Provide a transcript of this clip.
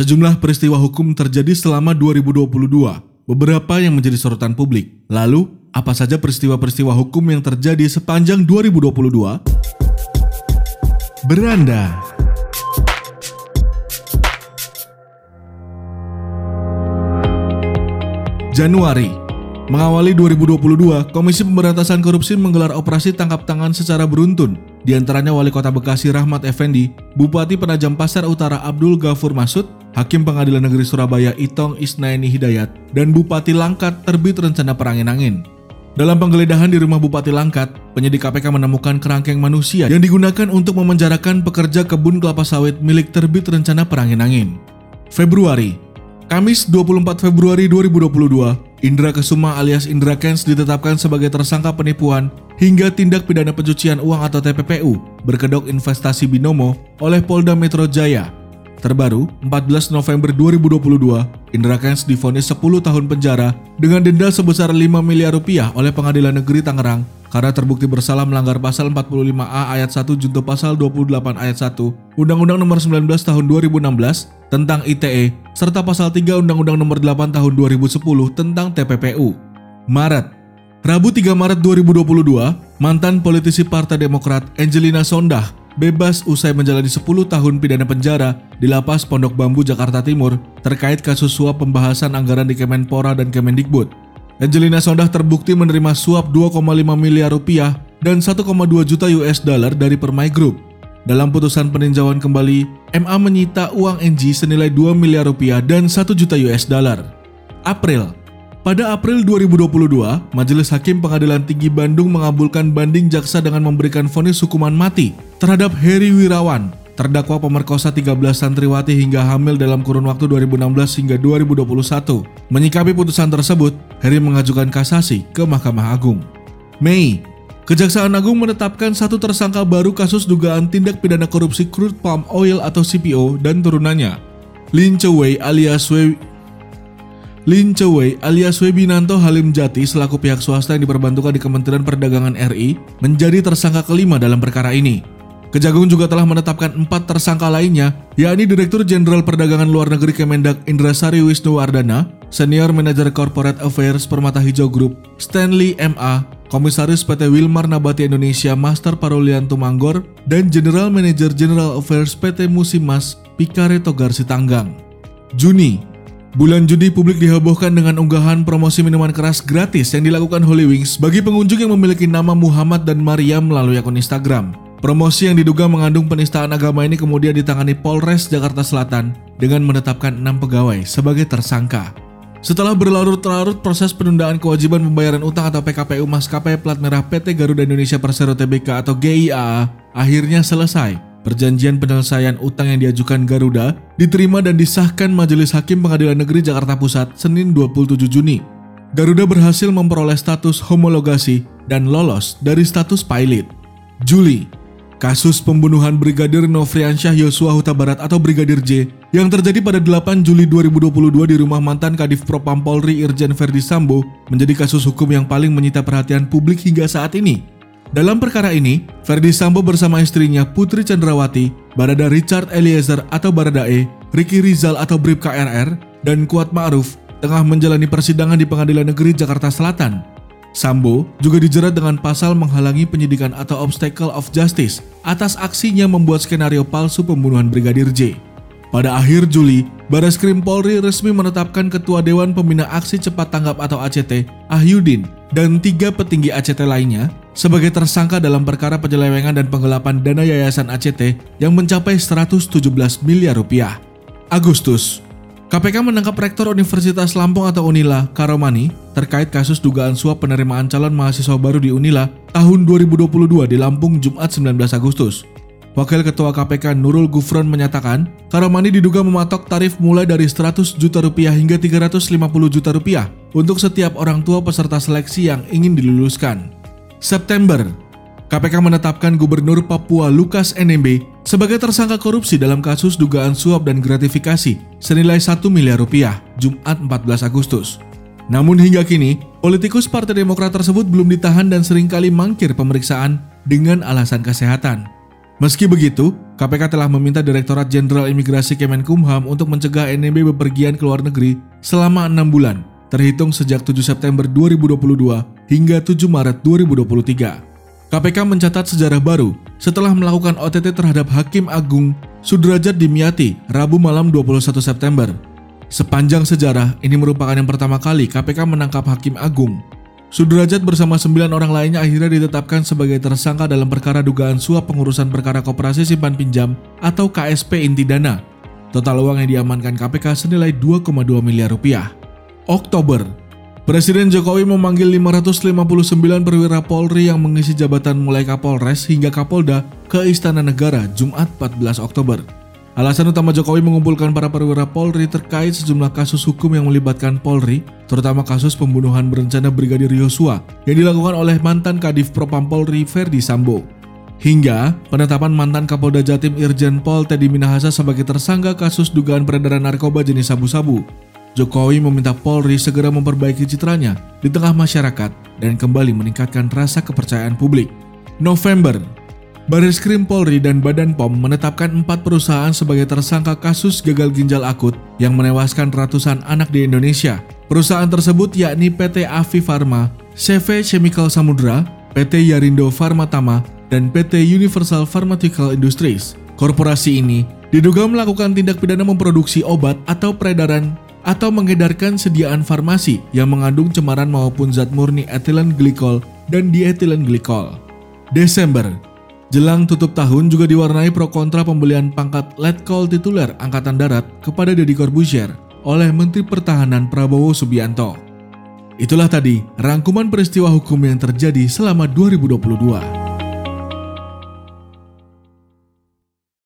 Sejumlah peristiwa hukum terjadi selama 2022, beberapa yang menjadi sorotan publik. Lalu, apa saja peristiwa-peristiwa hukum yang terjadi sepanjang 2022? Beranda Januari Mengawali 2022, Komisi Pemberantasan Korupsi menggelar operasi tangkap tangan secara beruntun. Di antaranya Wali Kota Bekasi Rahmat Effendi, Bupati Penajam Pasar Utara Abdul Ghafur Masud, Hakim Pengadilan Negeri Surabaya Itong Isnaini Hidayat, dan Bupati Langkat terbit rencana perangin-angin. Dalam penggeledahan di rumah Bupati Langkat, penyidik KPK menemukan kerangkeng manusia yang digunakan untuk memenjarakan pekerja kebun kelapa sawit milik terbit rencana perangin-angin. Februari, Kamis 24 Februari 2022, Indra Kesuma alias Indra Kens ditetapkan sebagai tersangka penipuan hingga tindak pidana pencucian uang atau TPPU berkedok investasi binomo oleh Polda Metro Jaya. Terbaru, 14 November 2022, Indra Kens difonis 10 tahun penjara dengan denda sebesar 5 miliar rupiah oleh Pengadilan Negeri Tangerang karena terbukti bersalah melanggar pasal 45A ayat 1 junto pasal 28 ayat 1 Undang-Undang Nomor 19 Tahun 2016 tentang ITE serta pasal 3 Undang-Undang Nomor 8 Tahun 2010 tentang TPPU. Maret Rabu 3 Maret 2022, mantan politisi Partai Demokrat Angelina Sondah bebas usai menjalani 10 tahun pidana penjara di lapas Pondok Bambu Jakarta Timur terkait kasus suap pembahasan anggaran di Kemenpora dan Kemendikbud. Angelina Sondah terbukti menerima suap 2,5 miliar rupiah dan 1,2 juta US dollar dari Permai Group. Dalam putusan peninjauan kembali, MA menyita uang NG senilai 2 miliar rupiah dan 1 juta US dollar. April pada April 2022, Majelis Hakim Pengadilan Tinggi Bandung mengabulkan banding jaksa dengan memberikan vonis hukuman mati terhadap Heri Wirawan, terdakwa pemerkosa 13 santriwati hingga hamil dalam kurun waktu 2016 hingga 2021. Menyikapi putusan tersebut, Heri mengajukan kasasi ke Mahkamah Agung. Mei, Kejaksaan Agung menetapkan satu tersangka baru kasus dugaan tindak pidana korupsi crude palm oil atau CPO dan turunannya. Lin Chewei alias Wei Lin Chewei alias Webinanto Halim Jati selaku pihak swasta yang diperbantukan di Kementerian Perdagangan RI menjadi tersangka kelima dalam perkara ini. Kejagung juga telah menetapkan empat tersangka lainnya, yakni Direktur Jenderal Perdagangan Luar Negeri Kemendak Indrasari Wisnuwardana, Senior Manager Corporate Affairs Permata Hijau Group, Stanley MA, Komisaris PT Wilmar Nabati Indonesia Master Parolian Tumanggor, dan General Manager General Affairs PT Musimas Pikare Togar Sitanggang. Juni, bulan judi publik dihebohkan dengan unggahan promosi minuman keras gratis yang dilakukan Holy Wings bagi pengunjung yang memiliki nama Muhammad dan Maria melalui akun Instagram. Promosi yang diduga mengandung penistaan agama ini kemudian ditangani Polres Jakarta Selatan dengan menetapkan enam pegawai sebagai tersangka. Setelah berlarut-larut proses penundaan kewajiban pembayaran utang atau PKPU maskapai plat merah PT Garuda Indonesia Persero Tbk atau GIA akhirnya selesai. Perjanjian penyelesaian utang yang diajukan Garuda diterima dan disahkan Majelis Hakim Pengadilan Negeri Jakarta Pusat Senin 27 Juni. Garuda berhasil memperoleh status homologasi dan lolos dari status pilot. Juli, Kasus pembunuhan Brigadir Nofriansyah Yosua Huta Barat atau Brigadir J yang terjadi pada 8 Juli 2022 di rumah mantan Kadif Propam Polri Irjen Verdi Sambo menjadi kasus hukum yang paling menyita perhatian publik hingga saat ini. Dalam perkara ini, Verdi Sambo bersama istrinya Putri Chandrawati, Barada Richard Eliezer atau Baradae, Ricky Rizal atau Brib KRR, dan Kuat Ma'ruf tengah menjalani persidangan di Pengadilan Negeri Jakarta Selatan Sambo juga dijerat dengan pasal menghalangi penyidikan atau obstacle of justice atas aksinya membuat skenario palsu pembunuhan Brigadir J. Pada akhir Juli, Baris Krim Polri resmi menetapkan Ketua Dewan Pembina Aksi Cepat Tanggap atau ACT, Ahyudin, dan tiga petinggi ACT lainnya sebagai tersangka dalam perkara penyelewengan dan penggelapan dana Yayasan ACT yang mencapai 117 miliar rupiah. Agustus, KPK menangkap Rektor Universitas Lampung atau Unila, Karomani, terkait kasus dugaan suap penerimaan calon mahasiswa baru di Unila tahun 2022 di Lampung Jumat 19 Agustus. Wakil Ketua KPK Nurul Gufron menyatakan, Karomani diduga mematok tarif mulai dari 100 juta rupiah hingga 350 juta rupiah untuk setiap orang tua peserta seleksi yang ingin diluluskan. September, KPK menetapkan Gubernur Papua Lukas NMB sebagai tersangka korupsi dalam kasus dugaan suap dan gratifikasi senilai 1 miliar rupiah Jumat 14 Agustus. Namun hingga kini, politikus Partai Demokrat tersebut belum ditahan dan sering kali mangkir pemeriksaan dengan alasan kesehatan. Meski begitu, KPK telah meminta Direktorat Jenderal Imigrasi Kemenkumham untuk mencegah NMB bepergian ke luar negeri selama enam bulan, terhitung sejak 7 September 2022 hingga 7 Maret 2023. KPK mencatat sejarah baru setelah melakukan OTT terhadap Hakim Agung Sudrajat Dimyati Rabu malam 21 September. Sepanjang sejarah, ini merupakan yang pertama kali KPK menangkap Hakim Agung Sudrajat bersama sembilan orang lainnya akhirnya ditetapkan sebagai tersangka dalam perkara dugaan suap pengurusan perkara koperasi simpan pinjam atau KSP inti dana. Total uang yang diamankan KPK senilai 2,2 miliar rupiah. Oktober, Presiden Jokowi memanggil 559 perwira Polri yang mengisi jabatan mulai Kapolres hingga Kapolda ke Istana Negara Jumat 14 Oktober. Alasan utama Jokowi mengumpulkan para perwira Polri terkait sejumlah kasus hukum yang melibatkan Polri, terutama kasus pembunuhan berencana Brigadir Yosua yang dilakukan oleh mantan Kadif Propam Polri Ferdi Sambo. Hingga penetapan mantan Kapolda Jatim Irjen Pol Teddy Minahasa sebagai tersangka kasus dugaan peredaran narkoba jenis sabu-sabu. Jokowi meminta Polri segera memperbaiki citranya di tengah masyarakat dan kembali meningkatkan rasa kepercayaan publik. November, Baris Krim Polri dan Badan POM menetapkan empat perusahaan sebagai tersangka kasus gagal ginjal akut yang menewaskan ratusan anak di Indonesia. Perusahaan tersebut yakni PT Avi Pharma, CV Chemical Samudra, PT Yarindo Tama, dan PT Universal Pharmaceutical Industries. Korporasi ini diduga melakukan tindak pidana memproduksi obat atau peredaran atau mengedarkan sediaan farmasi yang mengandung cemaran maupun zat murni etilen glikol dan dietilen glikol. Desember Jelang tutup tahun juga diwarnai pro kontra pembelian pangkat Letkol tituler Angkatan Darat kepada Deddy Corbuzier oleh Menteri Pertahanan Prabowo Subianto. Itulah tadi rangkuman peristiwa hukum yang terjadi selama 2022.